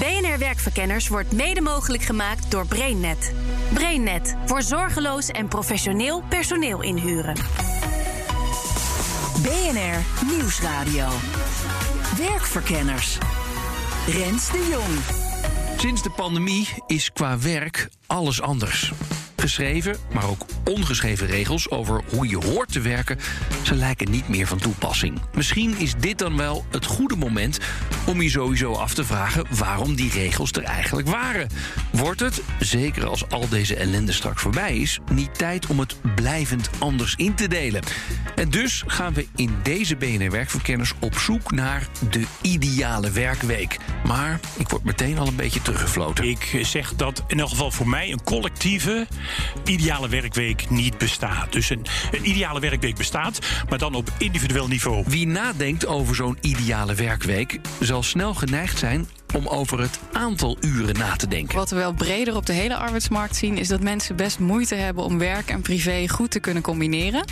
BNR Werkverkenners wordt mede mogelijk gemaakt door BrainNet. BrainNet voor zorgeloos en professioneel personeel inhuren. BNR Nieuwsradio. Werkverkenners. Rens de Jong. Sinds de pandemie is qua werk alles anders. Geschreven, maar ook ongeschreven regels over hoe je hoort te werken, ze lijken niet meer van toepassing. Misschien is dit dan wel het goede moment om je sowieso af te vragen waarom die regels er eigenlijk waren. Wordt het, zeker als al deze ellende straks voorbij is, niet tijd om het blijvend anders in te delen? En dus gaan we in deze BNR Werkverkenners op zoek naar de ideale werkweek. Maar ik word meteen al een beetje teruggefloten. Ik zeg dat in elk geval voor mij een collectieve ideale werkweek niet bestaat. Dus een, een ideale werkweek bestaat, maar dan op individueel niveau. Wie nadenkt over zo'n ideale werkweek zal snel geneigd zijn om over het aantal uren na te denken. Wat we wel breder op de hele arbeidsmarkt zien, is dat mensen best moeite hebben om werk en privé goed te kunnen combineren.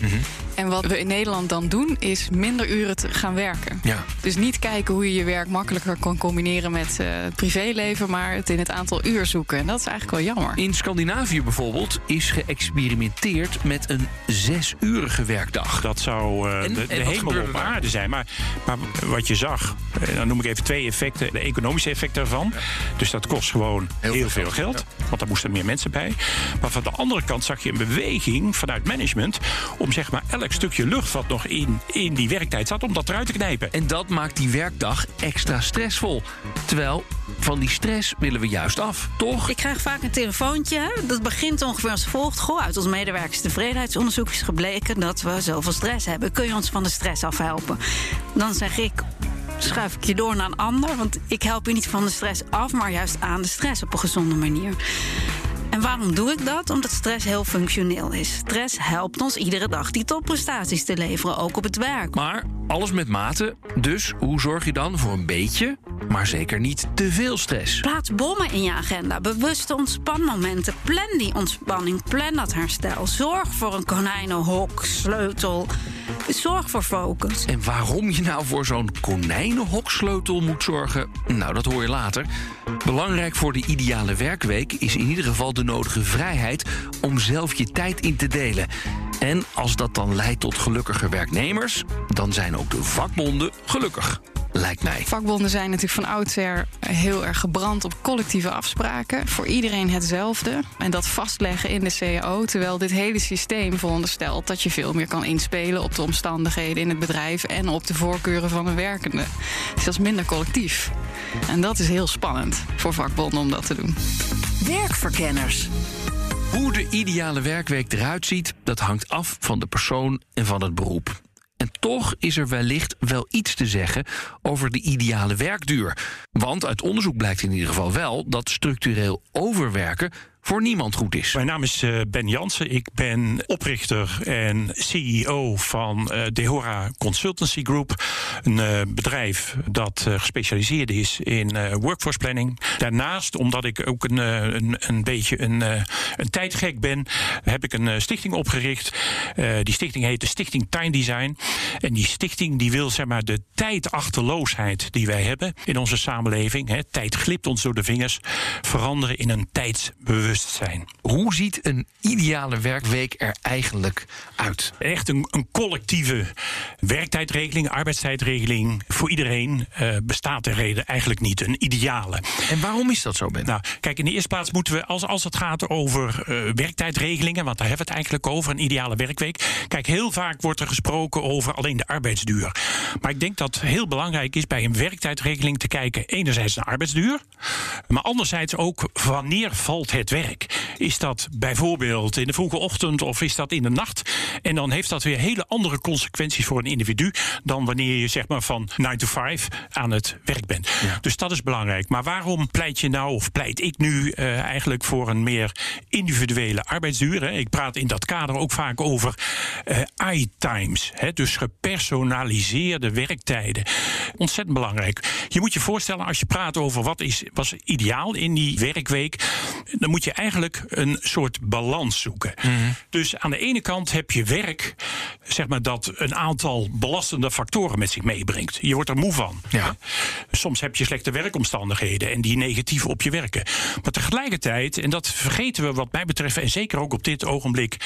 En wat we in Nederland dan doen, is minder uren te gaan werken. Ja. Dus niet kijken hoe je je werk makkelijker kan combineren met eh, het privéleven, maar het in het aantal uur zoeken. En dat is eigenlijk wel jammer. In Scandinavië bijvoorbeeld is geëxperimenteerd met een zes-urige werkdag. Dat zou eh, En- de, de hemel op aarde zijn. Maar, maar wat je zag, eh, dan noem ik even twee effecten. De economische effect daarvan. Dus dat kost gewoon Heel heel, veel veel geld. Want daar moesten meer mensen bij. Maar van de andere kant zag je een beweging vanuit management... om zeg maar elk stukje lucht wat nog in, in die werktijd zat... om dat eruit te knijpen. En dat maakt die werkdag extra stressvol. Terwijl van die stress willen we juist af, toch? Ik krijg vaak een telefoontje. Dat begint ongeveer als volgt. Goh, uit ons medewerkerstevredenheidsonderzoek is gebleken dat we zoveel stress hebben. Kun je ons van de stress afhelpen? Dan zeg ik. Schuif ik je door naar een ander, want ik help je niet van de stress af, maar juist aan de stress op een gezonde manier. En waarom doe ik dat? Omdat stress heel functioneel is. Stress helpt ons iedere dag die topprestaties te leveren, ook op het werk. Maar alles met mate. Dus hoe zorg je dan voor een beetje, maar zeker niet te veel stress? Plaats bommen in je agenda. Bewuste ontspanmomenten. Plan die ontspanning. Plan dat herstel. Zorg voor een konijnenhok, sleutel. Zorg voor focus. En waarom je nou voor zo'n konijnenhoksleutel moet zorgen, nou dat hoor je later. Belangrijk voor de ideale werkweek is in ieder geval de nodige vrijheid om zelf je tijd in te delen. En als dat dan leidt tot gelukkiger werknemers, dan zijn ook de vakbonden gelukkig. Lijkt mij. Vakbonden zijn natuurlijk van oudsher heel erg gebrand op collectieve afspraken. Voor iedereen hetzelfde. En dat vastleggen in de CAO. Terwijl dit hele systeem veronderstelt dat je veel meer kan inspelen op de omstandigheden in het bedrijf en op de voorkeuren van een werkende. Dus dat is minder collectief. En dat is heel spannend voor vakbonden om dat te doen. Werkverkenners. Hoe de ideale werkweek eruit ziet, dat hangt af van de persoon en van het beroep. En toch is er wellicht wel iets te zeggen over de ideale werkduur. Want uit onderzoek blijkt in ieder geval wel dat structureel overwerken voor niemand goed is. Mijn naam is eh, Ben Jansen. Ik ben oprichter en CEO van eh Dehora Consultancy Group. Een eh, bedrijf dat gespecialiseerd is in workforce planning. Daarnaast, omdat ik ook een, een, een beetje een, een tijdgek ben, heb ik een stichting opgericht. Die stichting heet de Stichting Time Design. En die stichting die wil zeg maar, de tijdachterloosheid die wij hebben in onze samenleving. Hè, tijd glipt ons door de vingers. Veranderen in een tijdsbewustzijn. Hoe ziet een ideale werkweek er eigenlijk uit? Echt een, een collectieve werktijdregeling, arbeidstijdregeling voor iedereen eh, bestaat er reden eigenlijk niet. Een ideale. En waarom is dat zo, Ben? Nou, kijk, in de eerste plaats moeten we, als, als het gaat over eh, werktijdregelingen, want daar hebben we het eigenlijk over, een ideale werkweek. Kijk, heel vaak wordt er gesproken over alleen de arbeidsduur. Maar ik denk dat heel belangrijk is bij een werktijdregeling te kijken, enerzijds naar arbeidsduur, maar anderzijds ook wanneer valt het werk. Is dat bijvoorbeeld in de vroege ochtend of is dat in de nacht. En dan heeft dat weer hele andere consequenties voor een individu dan wanneer je zeg maar van 9 to 5 aan het werk bent. Dus dat is belangrijk. Maar waarom pleit je nou, of pleit ik nu uh, eigenlijk voor een meer individuele arbeidsduur? Hè? Ik praat in dat kader ook vaak over uh, i-times, dus gepersonaliseerde werktijden. Ontzettend belangrijk. Je moet je voorstellen, als je praat over wat is, was ideaal in die werkweek, dan moet je eigenlijk een soort balans zoeken. Mhm. Dus aan de ene kant heb je werk, zeg maar, dat een aantal belastende factoren met zich meebrengt. Je wordt er moe van. Ja. Soms heb je slechte werkomstandigheden en die negatief op je werken. Maar tegelijkertijd, en dat vergeten we wat mij betreft, en zeker ook op dit ogenblik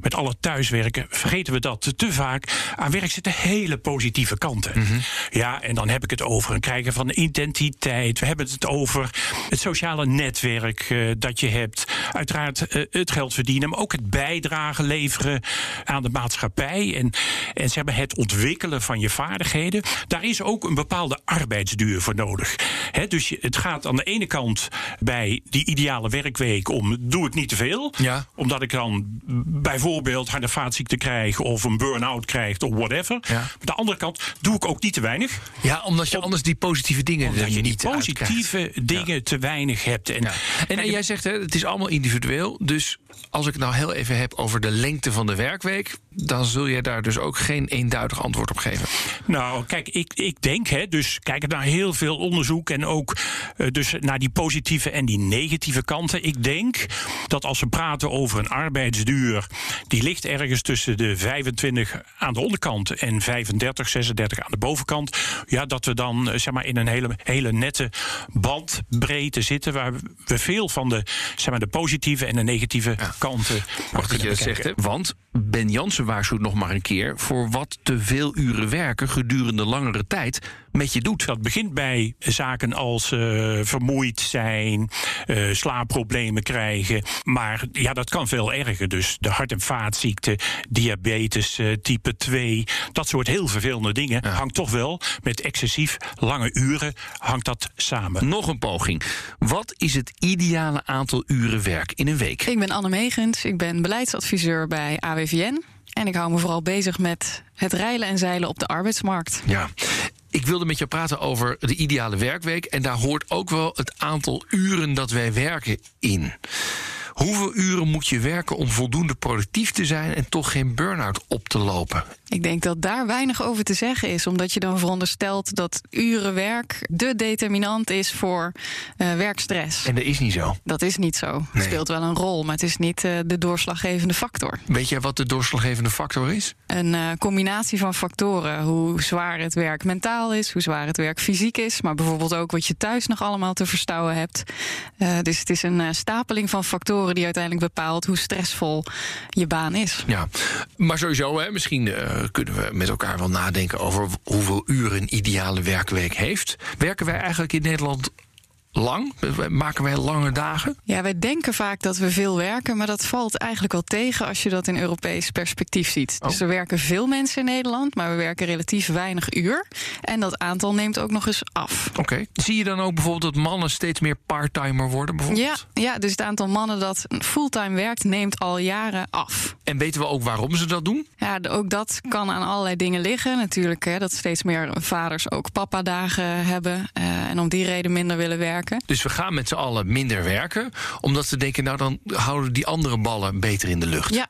met alle thuiswerken, vergeten we dat te vaak. Aan werk zitten hele positieve kanten. Mhm. Ja, en dan heb ik het over een krijgen van identiteit. We hebben het over het sociale netwerk uh, dat je hebt. Uiteraard uh, het geld verdienen, maar ook het bijdragen leveren aan de maatschappij. En, en zeg maar, het ontwikkelen van je vaardigheden. Daar is ook een bepaalde arbeidsduur voor nodig. He, dus het gaat aan de ene kant bij die ideale werkweek om doe ik niet te veel. Ja. Omdat ik dan bijvoorbeeld harde vaatziekte krijg of een burn-out krijg of whatever. Ja. Aan de andere kant doe ik ook niet te weinig. Ja, omdat je anders die positieve dingen Omdat je niet positieve uitkrijgt. dingen te weinig hebt. En, en jij zegt, hè, het is allemaal individueel. Dus als ik het nou heel even heb over de lengte van de werkweek... dan zul je daar dus ook geen eenduidig antwoord op geven. Nou, kijk, ik, ik denk, hè, dus kijk naar heel veel onderzoek en ook uh, dus naar die positieve en die negatieve kanten. Ik denk dat als we praten over een arbeidsduur, die ligt ergens tussen de 25 aan de onderkant en 35, 36 aan de bovenkant. Ja, dat we dan uh, zeg maar in een hele, hele nette bandbreedte zitten, waar we veel van de, zeg maar, de positieve en de negatieve ja. kanten. Wacht dat je dat zegt, hè? Want Ben Jansen waarschuwt nog maar een keer voor wat te veel uren werken gedurende langere tijd met je doet. Dat begint bij zaken als uh, vermoeid zijn, uh, slaapproblemen krijgen. Maar ja, dat kan veel erger. Dus de hart- en vaatziekten, diabetes uh, type 2, dat soort heel vervelende dingen ja. hangt toch wel met excessief lange uren hangt dat samen. Nog een poging. Wat is het ideale aantal uren werk in een week? Ik ben Anne Megens, ik ben beleidsadviseur bij AWVN. En ik hou me vooral bezig met het reilen en zeilen op de arbeidsmarkt. Ja. Ik wilde met je praten over de ideale werkweek. En daar hoort ook wel het aantal uren dat wij werken in. Hoeveel uren moet je werken om voldoende productief te zijn en toch geen burn-out op te lopen? Ik denk dat daar weinig over te zeggen is, omdat je dan veronderstelt dat uren werk de determinant is voor uh, werkstress. En dat is niet zo. Dat is niet zo. Het nee. speelt wel een rol, maar het is niet uh, de doorslaggevende factor. Weet jij wat de doorslaggevende factor is? Een uh, combinatie van factoren. Hoe zwaar het werk mentaal is, hoe zwaar het werk fysiek is, maar bijvoorbeeld ook wat je thuis nog allemaal te verstouwen hebt. dus het is een stapeling van factoren die uiteindelijk bepaalt hoe stressvol je baan is. Ja, maar sowieso, hè, misschien kunnen we met elkaar wel nadenken over hoeveel uren een ideale werkweek heeft. Werken wij eigenlijk in Nederland lang? Maken wij lange dagen? Ja, wij denken vaak dat we veel werken, maar dat valt eigenlijk wel tegen als je dat in Europees perspectief ziet. Oh. Dus er werken veel mensen in Nederland, maar we werken relatief weinig uur. En dat aantal neemt ook nog eens af. Oké. Okay. Zie je dan ook bijvoorbeeld dat mannen steeds meer parttimer worden? Bijvoorbeeld? Ja, ja, dus het aantal mannen dat fulltime werkt neemt al jaren af. En weten we ook waarom ze dat doen? Ja, ook dat kan aan allerlei dingen liggen. Natuurlijk hè, dat steeds meer vaders ook papadagen hebben uh, en om die reden minder willen werken. Dus we gaan met z'n allen minder werken, omdat ze denken, nou dan houden die andere ballen beter in de lucht. Ja.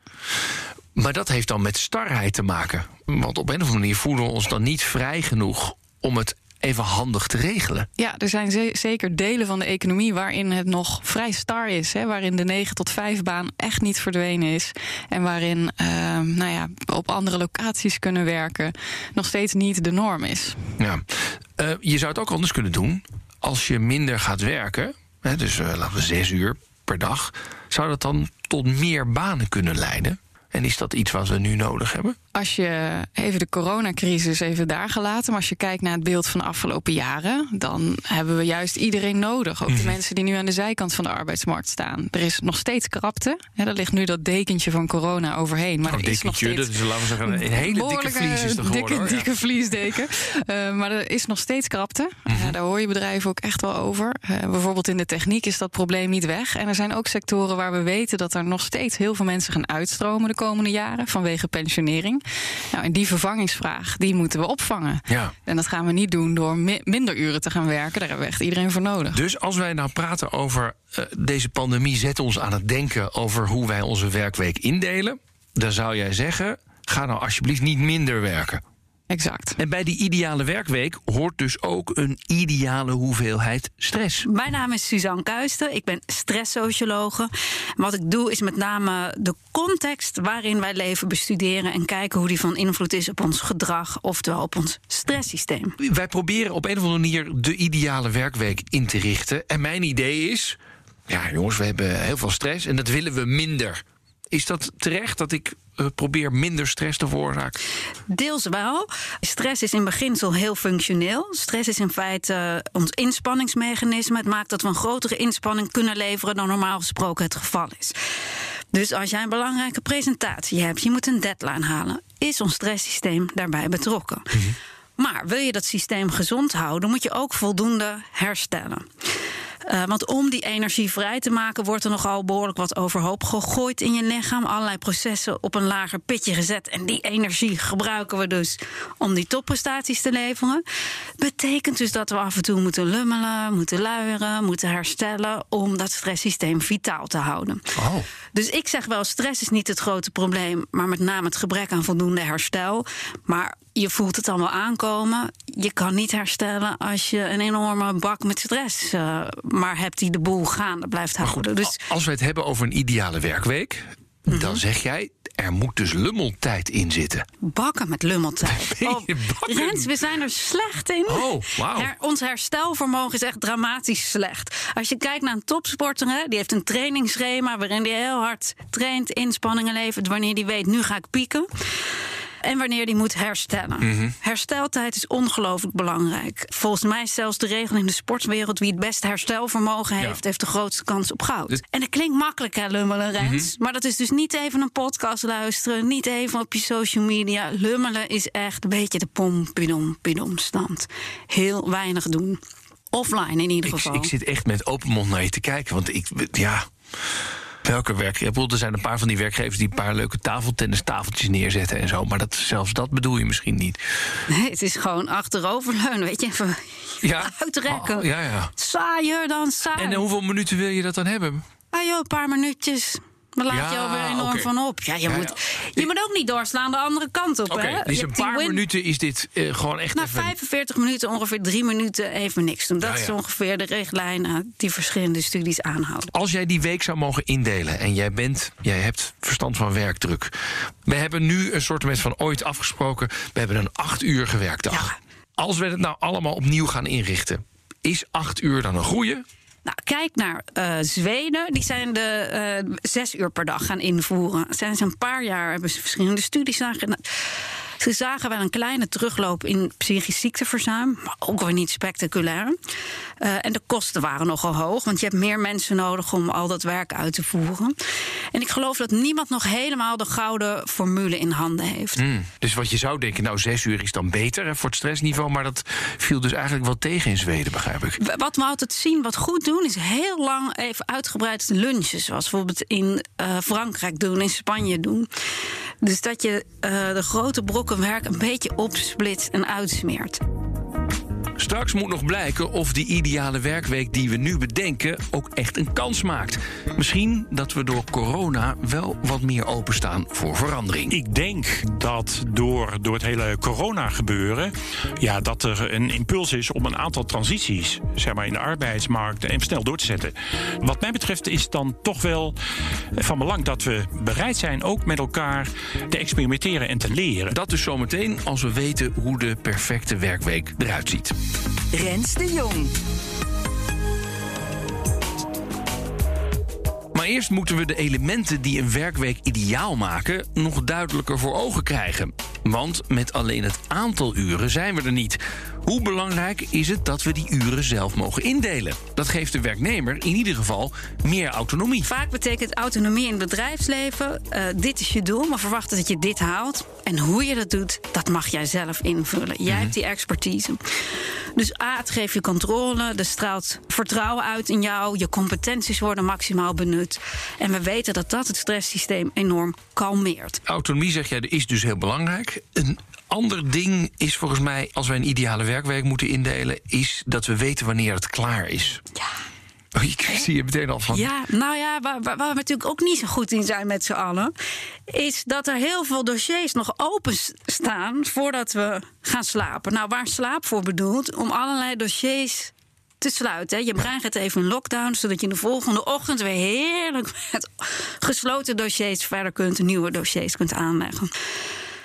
Maar dat heeft dan met starheid te maken. Want op een of andere manier voelen we ons dan niet vrij genoeg om het even handig te regelen. Ja, er zijn ze zeker delen van de economie waarin het nog vrij star is. Hè, waarin de 9 tot 5 baan echt niet verdwenen is. En waarin uh, nou ja, op andere locaties kunnen werken nog steeds niet de norm is. Ja. Uh, je zou het ook anders kunnen doen als je minder gaat werken, hè, dus uh, laten we zes uur per dag, zou dat dan tot meer banen kunnen leiden? En is dat iets wat we nu nodig hebben? Als je even de coronacrisis even daar gelaten, maar als je kijkt naar het beeld van de afgelopen jaren, dan hebben we juist iedereen nodig. Ook de Mhm. mensen die nu aan de zijkant van de arbeidsmarkt staan. Er is nog steeds krapte. Ja, er ligt nu dat dekentje van corona overheen. Maar Oh, er is nog steeds dat is, laten we zeggen, een hele dikke vlies is er geworden. Dikke, hoor. Ja. dikke vliesdeken. Eh, maar er is nog steeds krapte. Mhm. Eh, daar hoor je bedrijven ook echt wel over. Eh, bijvoorbeeld in de techniek is dat probleem niet weg. En er zijn ook sectoren waar we weten dat er nog steeds heel veel mensen gaan uitstromen de komende jaren vanwege pensionering. Nou, en die vervangingsvraag, die moeten we opvangen. Ja. En dat gaan we niet doen door mi- minder uren te gaan werken. Daar hebben we echt iedereen voor nodig. Dus als wij nou praten over eh, deze pandemie, zet ons aan het denken over hoe wij onze werkweek indelen. Dan zou jij zeggen: ga nou alsjeblieft niet minder werken. Exact. En bij die ideale werkweek hoort dus ook een ideale hoeveelheid stress. Mijn naam is Suzanne Kuisten. Ik ben stresssociologe. Wat ik doe is met name de context waarin wij leven bestuderen en kijken hoe die van invloed is op ons gedrag, oftewel op ons stresssysteem. Wij proberen op een of andere manier de ideale werkweek in te richten. En mijn idee is: ja, jongens, we hebben heel veel stress en dat willen we minder. Is dat terecht dat ik eh, probeer minder stress te veroorzaken? Deels wel. Stress is in beginsel heel functioneel. Stress is in feite eh, ons inspanningsmechanisme. Het maakt dat we een grotere inspanning kunnen leveren dan normaal gesproken het geval is. Dus als jij een belangrijke presentatie hebt, je moet een deadline halen, is ons stresssysteem daarbij betrokken. Maar wil je dat systeem gezond houden, moet je ook voldoende herstellen. Uh, want om die energie vrij te maken, wordt er nogal behoorlijk wat overhoop gegooid in je lichaam. Allerlei processen op een lager pitje gezet. En die energie gebruiken we dus om die topprestaties te leveren. Betekent dus dat we af en toe moeten lummelen, moeten luieren, moeten herstellen. om dat stresssysteem vitaal te houden. Oh. Dus ik zeg wel, stress is niet het grote probleem, maar met name het gebrek aan voldoende herstel. Maar je voelt het allemaal aankomen. Je kan niet herstellen als je een enorme bak met stress uh, maar hebt die de boel gaande blijft houden. Goed, dus als we het hebben over een ideale werkweek, mm -hmm. dan zeg jij. Er moet dus lummeltijd in zitten. Bakken met lummeltijd. Oh, Rens, we zijn er slecht in. Oh, wow. Her, ons herstelvermogen is echt dramatisch slecht. Als je kijkt naar een topsporter, hè, die heeft een trainingsschema waarin hij heel hard traint, inspanningen levert, wanneer die weet, nu ga ik pieken en wanneer die moet herstellen. Mm -hmm. Hersteltijd is ongelooflijk belangrijk. Volgens mij is zelfs de regel in de sportwereld... wie het beste herstelvermogen heeft, ja. heeft de grootste kans op goud. Dus... En dat klinkt makkelijk, hè, lummelen, Rens. Mm -hmm. Maar dat is dus niet even een podcast luisteren... niet even op je social media. Lummelen is echt een beetje de pom-pidom-pidom stand. Heel weinig doen. Offline in ieder ik, geval. Ik zit echt met open mond naar je te kijken, want ik... ja... Welke werkgever? Er zijn een paar van die werkgevers die een paar leuke tafeltennistafeltjes neerzetten en zo. Maar dat, zelfs dat bedoel je misschien niet. Nee, het is gewoon achteroverleunen, weet je, even ja. uitrekken. Oh, ja, ja. Saaier dan saai. En uh, hoeveel minuten wil je dat dan hebben? Ah joh, een paar minuutjes. Dan laat ja, je alweer enorm okay. van op. Ja, je, ja, moet, je moet ook niet doorslaan de andere kant op. Okay, dus een paar minuten is dit uh, gewoon echt Na even... 45 minuten, ongeveer drie minuten, even niks doen. Dat is ongeveer de richtlijn die verschillende studies aanhouden. Als jij die week zou mogen indelen en jij bent, jij hebt verstand van werkdruk. We hebben nu een soort van ooit afgesproken. We hebben een acht uur werkdag. Als we het nou allemaal opnieuw gaan inrichten, is acht uur dan een goeie? Nou, kijk naar uh, Zweden. Die zijn de uh, zes uur per dag gaan invoeren. Zijn ze een paar jaar hebben ze verschillende studies naar Ze zagen wel een kleine terugloop in psychisch ziekteverzuim, maar ook weer niet spectaculair. Uh, en de kosten waren nogal hoog, want je hebt meer mensen nodig om al dat werk uit te voeren. En ik geloof dat niemand nog helemaal de gouden formule in handen heeft. Mm, dus wat je zou denken, nou, zes uur is dan beter hè, voor het stressniveau, maar dat viel dus eigenlijk wel tegen in Zweden, begrijp ik. Wat we altijd zien, wat goed doen, is heel lang even uitgebreid lunches, zoals bijvoorbeeld in uh, Frankrijk doen, in Spanje doen. Dus dat je uh, de grote brokken werk een beetje opsplitst en uitsmeert. Straks moet nog blijken of die ideale werkweek die we nu bedenken ook echt een kans maakt. Misschien dat we door corona wel wat meer openstaan voor verandering. Ik denk dat door, door het hele corona gebeuren, ja, dat er een impuls is om een aantal transities zeg maar, in de arbeidsmarkt even snel door te zetten. Wat mij betreft is het dan toch wel van belang dat we bereid zijn ook met elkaar te experimenteren en te leren. Dat dus zometeen als we weten hoe de perfecte werkweek eruit ziet. Rens de Jong. Maar eerst moeten we de elementen die een werkweek ideaal maken nog duidelijker voor ogen krijgen. Want met alleen het aantal uren zijn we er niet. Hoe belangrijk is het dat we die uren zelf mogen indelen? Dat geeft de werknemer in ieder geval meer autonomie. Vaak betekent autonomie in het bedrijfsleven: uh, dit is je doel, maar verwachten dat je dit haalt. En hoe je dat doet, dat mag jij zelf invullen. Jij hebt die expertise. Dus A, het geeft je controle, er straalt vertrouwen uit in jou, je competenties worden maximaal benut. En we weten dat dat het stresssysteem enorm kalmeert. Autonomie, zeg jij, is dus heel belangrijk. Een ander ding is volgens mij, als wij een ideale werkweek moeten indelen, is dat we weten wanneer het klaar is. Ja. Oh, ik zie je meteen al van. Ja, nou ja, waar, waar, we natuurlijk ook niet zo goed in zijn met z'n allen, is dat er heel veel dossiers nog open staan voordat we gaan slapen. Nou, waar slaap voor bedoeld? Om allerlei dossiers te sluiten. Je brein gaat even in lockdown, zodat je de volgende ochtend weer heerlijk met gesloten dossiers verder kunt, nieuwe dossiers kunt aanleggen.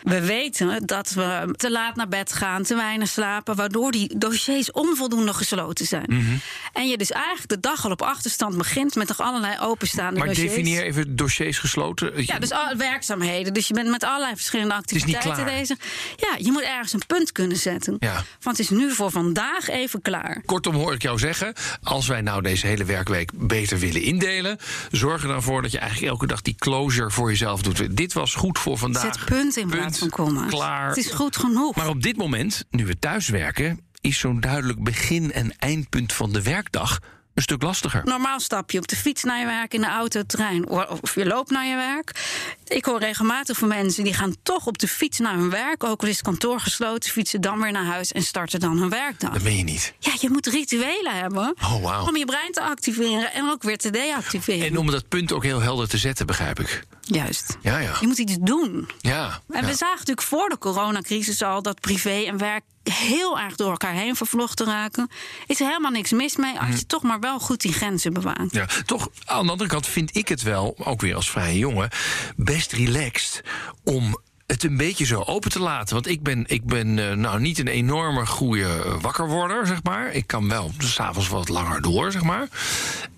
We weten dat we te laat naar bed gaan, te weinig slapen, waardoor die dossiers onvoldoende gesloten zijn. Mhm. En je dus eigenlijk de dag al op achterstand begint met nog allerlei openstaande Maar dossiers. definieer even dossiers gesloten. Ja, dus al- werkzaamheden. Dus je bent met allerlei verschillende activiteiten klaar. bezig. Ja, je moet ergens een punt kunnen zetten. Ja. Want het is nu voor vandaag even klaar. Kortom hoor ik jou zeggen, als wij nou deze hele werkweek beter willen indelen, zorg er dan voor dat je eigenlijk elke dag die closure voor jezelf doet. Dit was goed voor vandaag. Zet punt in plaats van. Klaar. Het is goed genoeg. Maar op dit moment, nu we thuiswerken, is zo'n duidelijk begin- en eindpunt van de werkdag een stuk lastiger. Normaal stap je op de fiets naar je werk, in de auto, trein of je loopt naar je werk. Ik hoor regelmatig van mensen die gaan toch op de fiets naar hun werk, ook al is het kantoor gesloten, fietsen dan weer naar huis en starten dan hun werkdag. Dat meen je niet. Ja, je moet rituelen hebben Oh, wauw. om je brein te activeren en ook weer te deactiveren. En om dat punt ook heel helder te zetten, begrijp ik. Juist. Ja, ja. Je moet iets doen. Ja. En ja. we zagen natuurlijk voor de coronacrisis al dat privé en werk heel erg door elkaar heen vervlochten raken. Is er helemaal niks mis mee als je toch maar wel goed die grenzen bewaakt. Ja, toch, aan de andere kant vind ik het wel, ook weer als vrije jongen, best relaxed om het een beetje zo open te laten. Want ik ben, ik ben eh, nou niet een enorme goede eh, wakkerworder, zeg maar. Ik kan wel s'avonds wat langer door, zeg maar.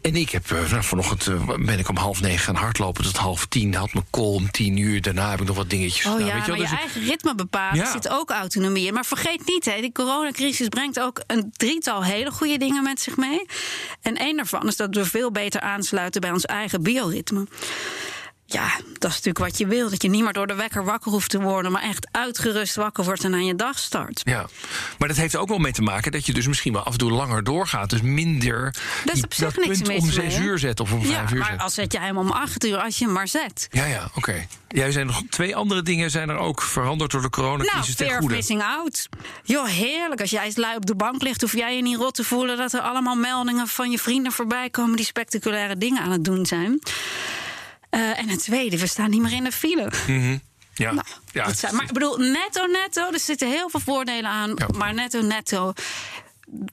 En ik heb eh, nou, vanochtend ben ik om half negen gaan hardlopen tot half tien. Had mijn call om tien uur. Daarna heb ik nog wat dingetjes Oh gedaan. ja, weet je wel? je Dus eigen ritme bepalen Ja. zit ook autonomie in. Maar vergeet niet, hè, die coronacrisis brengt ook een drietal hele goede dingen met zich mee. En één daarvan is dat we veel beter aansluiten bij ons eigen bioritme. Ja, dat is natuurlijk wat je wil. Dat je niet meer door de wekker wakker hoeft te worden, maar echt uitgerust wakker wordt en aan je dag start. Ja, maar dat heeft ook wel mee te maken dat je dus misschien wel af en toe langer doorgaat. Dus minder is die- op zich dat niks om zes uur zet of om Ja, vijf uur maar zet. als zet je hem om acht uur, als je hem maar zet. Ja, ja, oké. Jij zijn nog twee andere dingen zijn er ook veranderd door de Nou, coronacrisis ten fear of missing out. Joh, heerlijk. Als jij eens lui op de bank ligt, hoef jij je niet rot te voelen dat er allemaal meldingen van je vrienden voorbij komen die spectaculaire dingen aan het doen zijn. Eh, en het tweede, we staan niet meer in de file. Ja, Nou, ja. zijn, maar ik bedoel, netto, netto, er zitten heel veel voordelen aan. Ja. Maar netto, netto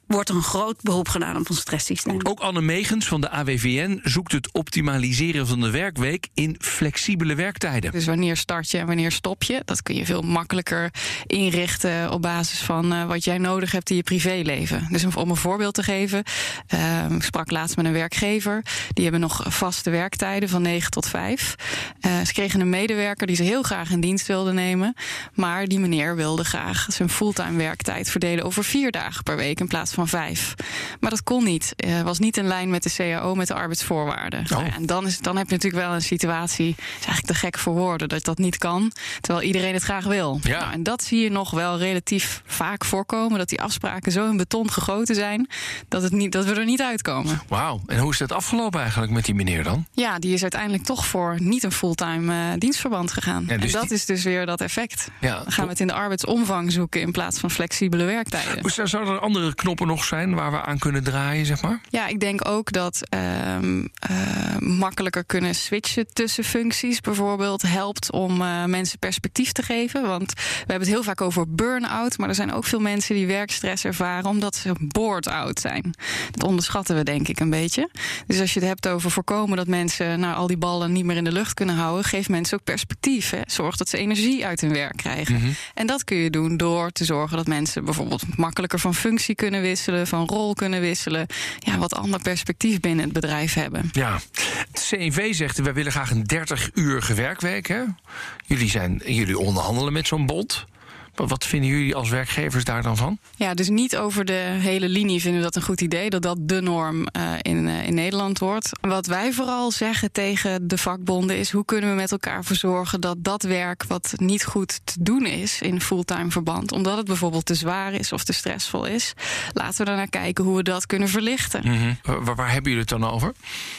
wordt er een groot beroep gedaan op ons stresssysteem. Ook Anne Megens van de AWVN zoekt het optimaliseren van de werkweek in flexibele werktijden. Dus wanneer start je en wanneer stop je? Dat kun je veel makkelijker inrichten op basis van eh, wat jij nodig hebt in je privéleven. Dus om, een voorbeeld te geven, eh, ik sprak laatst met een werkgever. Die hebben nog vaste werktijden van 9 tot 5. Eh, ze kregen een medewerker die ze heel graag in dienst wilde nemen. Maar die meneer wilde graag zijn fulltime werktijd verdelen over vier dagen per week in plaats van vijf. Maar dat kon niet. Eh, was niet in lijn met de CAO, met de arbeidsvoorwaarden. Ja, en dan, is, dan heb je natuurlijk wel een situatie, is eigenlijk te gek voor woorden, dat dat niet kan, terwijl iedereen het graag wil. Ja. Nou, en dat zie je nog wel relatief vaak voorkomen, dat die afspraken zo in beton gegoten zijn, dat, het niet, dat we er niet uitkomen. Wauw. En hoe is dat afgelopen eigenlijk met die meneer dan? Ja, die is uiteindelijk toch voor niet een fulltime eh, dienstverband gegaan. Ja, dus en dat die- is dus weer dat effect. Ja, Dan gaan we het in de arbeidsomvang zoeken in plaats van flexibele werktijden. Zou- Zouden er andere knoppen nog zijn waar we aan kunnen draaien, zeg maar? Ja, ik denk ook dat ehm, eh, makkelijker kunnen switchen tussen functies bijvoorbeeld helpt om eh, mensen perspectief te geven. Want we hebben het heel vaak over burn-out, maar er zijn ook veel mensen die werkstress ervaren omdat ze bored-out zijn. Dat onderschatten we denk ik een beetje. Dus als je het hebt over voorkomen dat mensen nou, al die ballen niet meer in de lucht kunnen houden, geef mensen ook perspectief. Hè. Zorg dat ze energie uit hun werk krijgen. En dat kun je doen door te zorgen dat mensen bijvoorbeeld makkelijker van functie kunnen kunnen wisselen, van rol kunnen wisselen. Ja, wat ander perspectief binnen het bedrijf hebben. Ja, CNV zegt, wij willen graag een 30 uur werkweek. Hè? Jullie, zijn, jullie onderhandelen met zo'n bond. Wat vinden jullie als werkgevers daar dan van? Ja, dus niet over de hele linie vinden we dat een goed idee, dat dat de norm uh, in, uh, in Nederland wordt. Wat wij vooral zeggen tegen de vakbonden is: hoe kunnen we met elkaar voor zorgen dat dat werk wat niet goed te doen is in fulltime verband, omdat het bijvoorbeeld te zwaar is of te stressvol is, laten we er naar kijken hoe we dat kunnen verlichten. Mm -hmm. waar, waar, hebben jullie het dan over?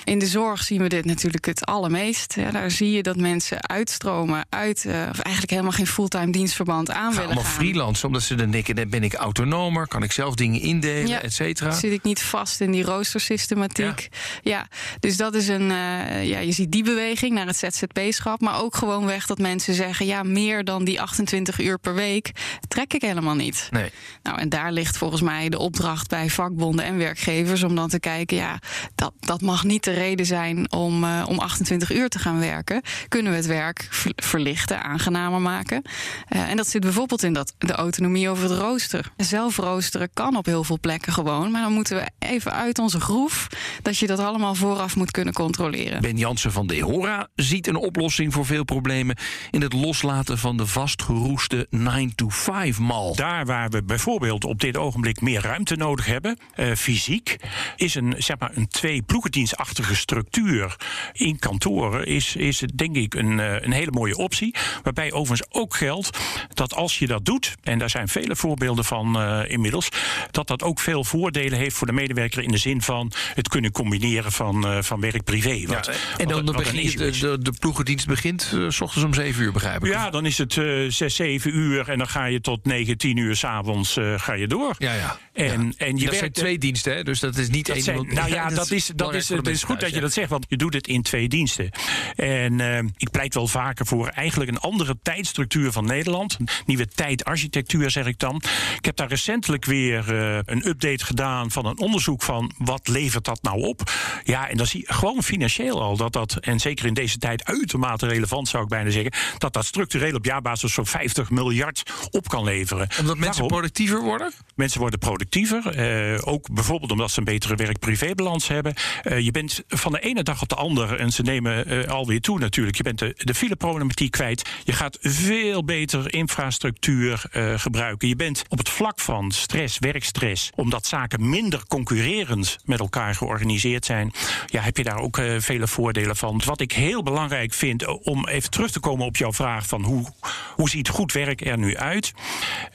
In de zorg zien we dit natuurlijk het allermeest. Ja, daar zie je dat mensen uitstromen uit, uh, of eigenlijk helemaal geen fulltime dienstverband aan allemaal freelance, omdat ze dan denken: dan ben ik autonomer, kan ik zelf dingen indelen, ja, et cetera. Zit ik niet vast in die roostersystematiek? Ja. ja, dus dat is een. Uh, ja, je ziet die beweging naar het ZZP-schap, maar ook gewoon weg dat mensen zeggen: ja, meer dan die 28 uur per week trek ik helemaal niet. Nee. Nou, en daar ligt volgens mij de opdracht bij vakbonden en werkgevers om dan te kijken: ja, dat, dat mag niet de reden zijn om, uh, om 28 uur te gaan werken. Kunnen we het werk verlichten, aangenamer maken? Uh, en dat zit bijvoorbeeld in dat de autonomie over het rooster. Zelf roosteren kan op heel veel plekken gewoon, maar dan moeten we even uit onze groef dat je dat allemaal vooraf moet kunnen controleren. Ben Jansen van de Hora ziet een oplossing voor veel problemen in het loslaten van de vastgeroeste 9-to-5-mal. Daar waar we bijvoorbeeld op dit ogenblik meer ruimte nodig hebben, uh, fysiek, is een, zeg maar, een twee ploegendienstachtige structuur in kantoren, is, is denk ik een, uh, een hele mooie optie. Waarbij overigens ook geldt dat als je dat doet, en daar zijn vele voorbeelden van uh, inmiddels, dat dat ook veel voordelen heeft voor de medewerker in de zin van het kunnen combineren van, uh, van werk-privé. Ja, en dan, dan begin je, de, de, de ploegendienst begint uh, s ochtends om 7 uur, begrijp ik. Ja, dan is het 6, 7 uur en dan ga je tot 9, 10 uur s'avonds ga je door. Ja, ja. En, ja. en je dat zijn twee diensten, hè? dus dat is niet dat één zijn, Nou ja, dat is, dat is, het is goed dat je dat zegt, want je doet het in twee diensten. En uh, ik pleit wel vaker voor eigenlijk een andere tijdstructuur van Nederland. Een nieuwe tijdarchitectuur, zeg ik dan. Ik heb daar recentelijk weer uh, een update gedaan van een onderzoek van wat levert dat nou op. Ja, en dan zie je gewoon financieel al dat dat, en zeker in deze tijd uitermate relevant zou ik bijna zeggen, dat dat structureel op jaarbasis zo'n 50 miljard op kan leveren. Omdat mensen productiever worden? Mensen worden productiever. Uh, ook bijvoorbeeld omdat ze een betere werk-privébalans hebben. Uh, je bent van de ene dag op de andere, en ze nemen uh, alweer toe natuurlijk. Je bent de, de fileproblematiek kwijt. Je gaat veel beter infrastructuur gebruiken. Je bent op het vlak van stress, werkstress, omdat zaken minder concurrerend met elkaar georganiseerd zijn. Ja, heb je daar ook vele voordelen van. Wat ik heel belangrijk vind, om even terug te komen op jouw vraag van hoe, hoe ziet goed werk er nu uit?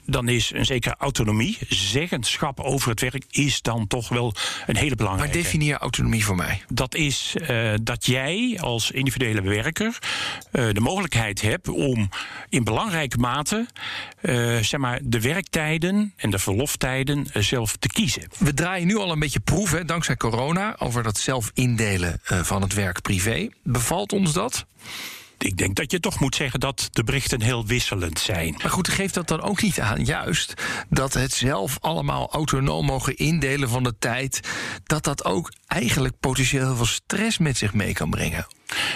Dan is een zekere autonomie zeggenschap over het werk is dan toch wel een hele belangrijke. Maar definieer autonomie voor mij. Dat is uh, dat jij als individuele werker uh, de mogelijkheid hebt om in belangrijke mate uh, zeg maar, de werktijden en de verloftijden zelf te kiezen. We draaien nu al een beetje proeven, dankzij corona, over dat zelf indelen van het werk privé. Bevalt ons dat? Ik denk dat je toch moet zeggen dat de berichten heel wisselend zijn. Maar goed, geeft dat dan ook niet aan, juist, dat het zelf allemaal autonoom mogen indelen van de tijd, dat dat ook eigenlijk potentieel heel veel stress met zich mee kan brengen?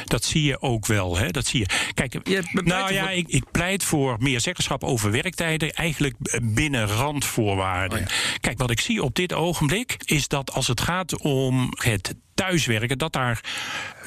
Dat zie je ook wel. Hè? Dat zie je. Kijk, je nou ja, ik, ik, pleit voor meer zeggenschap over werktijden, eigenlijk binnen randvoorwaarden. Oh ja. Kijk, wat ik zie op dit ogenblik is dat als het gaat om het thuiswerken, dat daar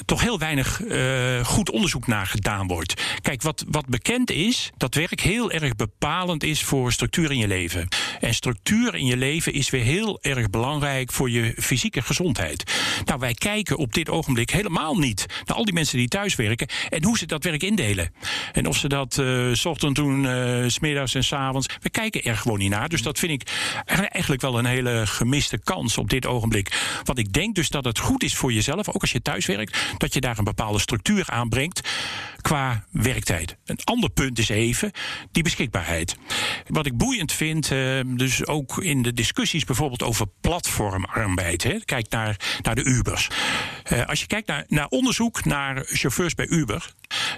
toch heel weinig uh, goed onderzoek naar gedaan wordt. Kijk, wat, wat bekend is, dat werk heel erg bepalend is voor structuur in je leven. En structuur in je leven is weer heel erg belangrijk voor je fysieke gezondheid. Nou, wij kijken op dit ogenblik helemaal niet naar al die mensen die thuiswerken en hoe ze dat werk indelen. En of ze dat uh, s ochtend doen, uh, smiddags en s avonds. We kijken er gewoon niet naar. Dus dat vind ik eigenlijk wel een hele gemiste kans op dit ogenblik. Want ik denk dus dat het goed is voor jezelf, ook als je thuis werkt, dat je daar een bepaalde structuur aanbrengt qua werktijd. Een ander punt is even die beschikbaarheid. Wat ik boeiend vind, uh, dus ook in de discussies bijvoorbeeld over platformarbeid. Kijk naar, naar de Ubers. Uh, als je kijkt naar, naar onderzoek naar chauffeurs bij Uber,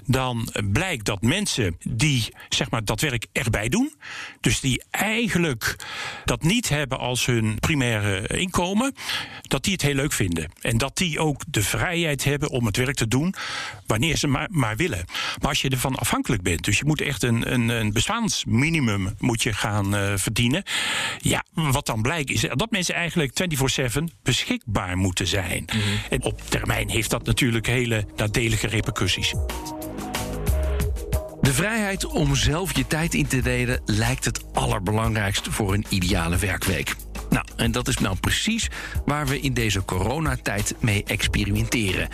dan blijkt dat mensen die zeg maar, dat werk erbij doen, dus die eigenlijk dat niet hebben als hun primaire inkomen, dat die het heel leuk vinden. En dat die ook de vrijheid hebben om het werk te doen wanneer ze maar, maar willen. Maar als je ervan afhankelijk bent, dus je moet echt een, een, een bestaansminimum moet je gaan uh, verdienen. Ja, wat dan blijkt is dat mensen eigenlijk 24-7 beschikbaar moeten zijn. Mm -hmm. En op termijn heeft dat natuurlijk hele nadelige repercussies. De vrijheid om zelf je tijd in te delen lijkt het allerbelangrijkste voor een ideale werkweek. Nou, en dat is nou precies waar we in deze coronatijd mee experimenteren.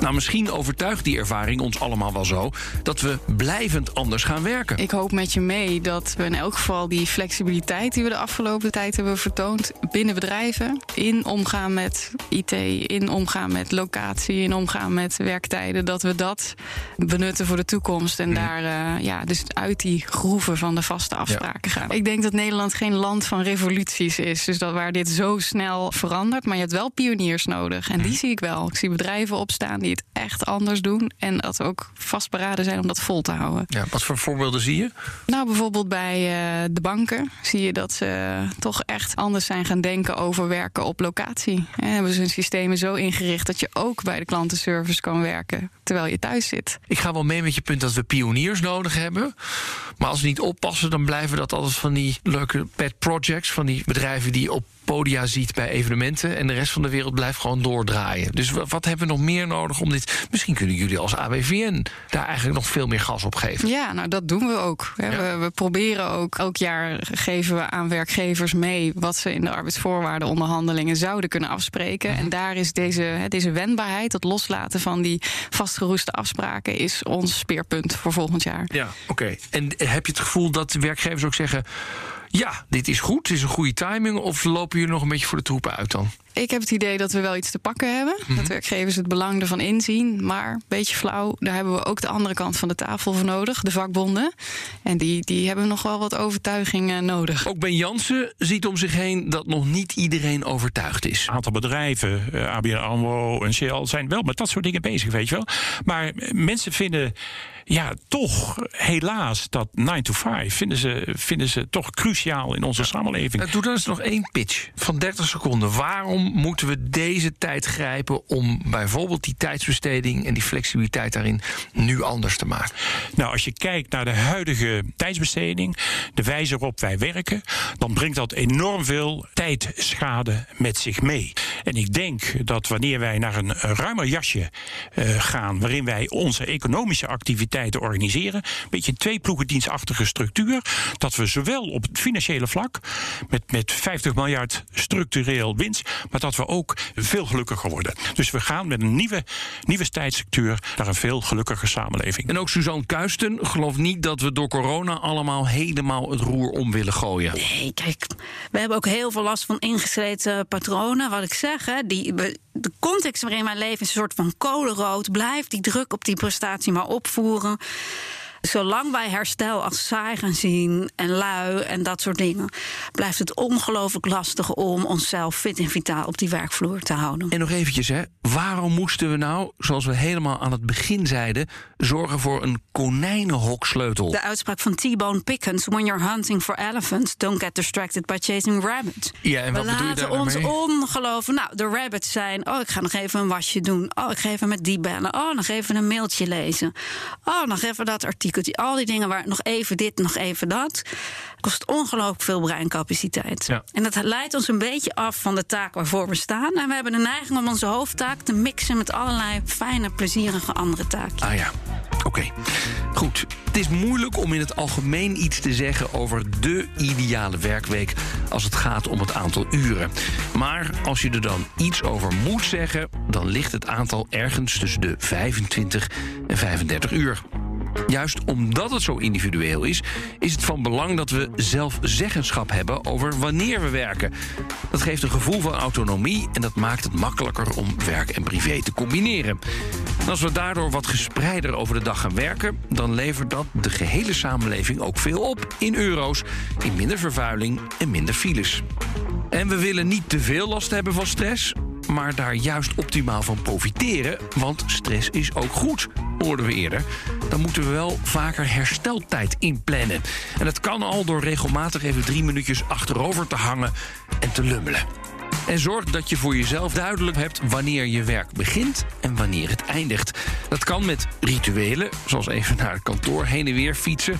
Nou, misschien overtuigt die ervaring ons allemaal wel zo dat we blijvend anders gaan werken. Ik hoop met je mee dat we in elk geval die flexibiliteit die we de afgelopen tijd hebben vertoond binnen bedrijven, in omgaan met IT, in omgaan met locatie, in omgaan met werktijden, dat we dat benutten voor de toekomst en daar uh, ja, dus uit die groeven van de vaste afspraken ja. gaan. Ik denk dat Nederland geen land van revoluties is, dus dat waar dit zo snel verandert, maar je hebt wel pioniers nodig en die zie ik wel. Ik zie bedrijven opstaan die het echt anders doen. En dat ook vastberaden zijn om dat vol te houden. Ja, wat voor voorbeelden zie je? Nou, bijvoorbeeld bij uh, de banken zie je dat ze toch echt anders zijn gaan denken over werken op locatie. En hebben ze hun systemen zo ingericht dat je ook bij de klantenservice kan werken terwijl je thuis zit. Ik ga wel mee met je punt dat we pioniers nodig hebben. Maar als we niet oppassen, dan blijven dat altijd van die leuke pet projects. Van die bedrijven die op podia ziet bij evenementen. En de rest van de wereld blijft gewoon doordraaien. Dus wat hebben we nog meer nodig om dit. Misschien kunnen jullie als ABVN daar eigenlijk nog veel meer gas op geven. Ja, nou dat doen we ook. Ja. We, we, proberen ook. Elk jaar geven we aan werkgevers mee wat ze in de arbeidsvoorwaardenonderhandelingen zouden kunnen afspreken. En daar is deze, deze wendbaarheid, het loslaten van die vastgeroeste afspraken, is ons speerpunt voor volgend jaar. Ja, oké. En heb je het gevoel dat werkgevers ook zeggen ja, dit is goed, dit is een goede timing? Of lopen jullie nog een beetje voor de troepen uit dan? Ik heb het idee dat we wel iets te pakken hebben. Mm -hmm. Dat werkgevers het belang ervan inzien. Maar, een beetje flauw, daar hebben we ook de andere kant van de tafel voor nodig. De vakbonden. En die, die hebben nog wel wat overtuiging nodig. Ook Ben Jansen ziet om zich heen dat nog niet iedereen overtuigd is. Een aantal bedrijven, ABN AMRO en Shell, zijn wel met dat soort dingen bezig, weet je wel. Maar mensen vinden ja, toch helaas dat 9 to 5 vinden ze, vinden ze toch cruciaal in onze samenleving. Doe dan eens nog één pitch van 30 seconden. Waarom moeten we deze tijd grijpen om bijvoorbeeld die tijdsbesteding en die flexibiliteit daarin nu anders te maken? Nou, als je kijkt naar de huidige tijdsbesteding, de wijze waarop wij werken, dan brengt dat enorm veel tijdschade met zich mee. En ik denk dat wanneer wij naar een ruimer jasje uh, gaan, waarin wij onze economische activiteiten organiseren, een beetje een tweeploegendienstachtige structuur, dat we zowel op het financiële vlak met, met 50 miljard structureel winst, maar dat we ook veel gelukkiger worden. Dus we gaan met een nieuwe, nieuwe tijdsstructuur naar een veel gelukkiger samenleving. En ook Suzanne Kuisten gelooft niet dat we door corona allemaal helemaal het roer om willen gooien. Nee, kijk, we hebben ook heel veel last van ingesleten patronen. Wat ik zeg, hè, die, de context waarin wij leven is een soort van kolenrood. Blijf die druk op die prestatie maar opvoeren. Zolang wij herstel als saai gaan zien en lui en dat soort dingen, blijft het ongelooflijk lastig om onszelf fit en vitaal op die werkvloer te houden. En nog eventjes, hè, waarom moesten we nou, zoals we helemaal aan het begin zeiden, zorgen voor een konijnenhoksleutel? De uitspraak van T-Bone Pickens: When you're hunting for elephants, don't get distracted by chasing rabbits. Ja, en wat we bedoel je laten daar ons ongeloven. Nou, de rabbits zijn: oh, ik ga nog even een wasje doen. Oh, ik ga even met die bellen. Oh, nog even een mailtje lezen. Oh, nog even dat artikeltje. Al die dingen waar nog even dit, nog even dat. Kost ongelooflijk veel breincapaciteit. Ja. En dat leidt ons een beetje af van de taak waarvoor we staan. En we hebben de neiging om onze hoofdtaak te mixen met allerlei fijne, plezierige andere taken. Ah ja, oké. Goed. Het is moeilijk om in het algemeen iets te zeggen over de ideale werkweek als het gaat om het aantal uren. Maar als je er dan iets over moet zeggen, dan ligt het aantal ergens tussen de 25 en 35 uur. Juist omdat het zo individueel is, is het van belang dat we zelf zeggenschap hebben over wanneer we werken. Dat geeft een gevoel van autonomie en dat maakt het makkelijker om werk en privé te combineren. En als we daardoor wat gespreider over de dag gaan werken, dan levert dat de gehele samenleving ook veel op in euro's, in minder vervuiling en minder files. En we willen niet te veel last hebben van stress, maar daar juist optimaal van profiteren, want stress is ook goed. hoorden we eerder, dan moeten we wel vaker hersteltijd inplannen. En dat kan al door regelmatig even drie minuutjes achterover te hangen en te lummelen. En zorg dat je voor jezelf duidelijk hebt wanneer je werk begint en wanneer het eindigt. Dat kan met rituelen, zoals even naar het kantoor heen en weer fietsen.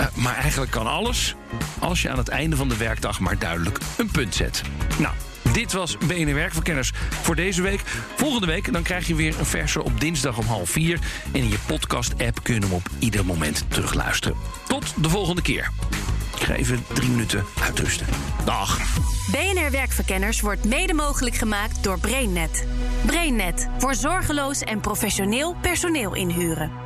Uh, maar eigenlijk kan alles als je aan het einde van de werkdag maar duidelijk een punt zet. Nou, dit was BNR Werkverkenners voor deze week. Volgende week dan krijg je weer een verse op dinsdag om half vier. En in je podcast-app kun je hem op ieder moment terugluisteren. Tot de volgende keer. Ik ga even drie minuten uitrusten. Dag. BNR Werkverkenners wordt mede mogelijk gemaakt door BrainNet. BrainNet voor zorgeloos en professioneel personeel inhuren.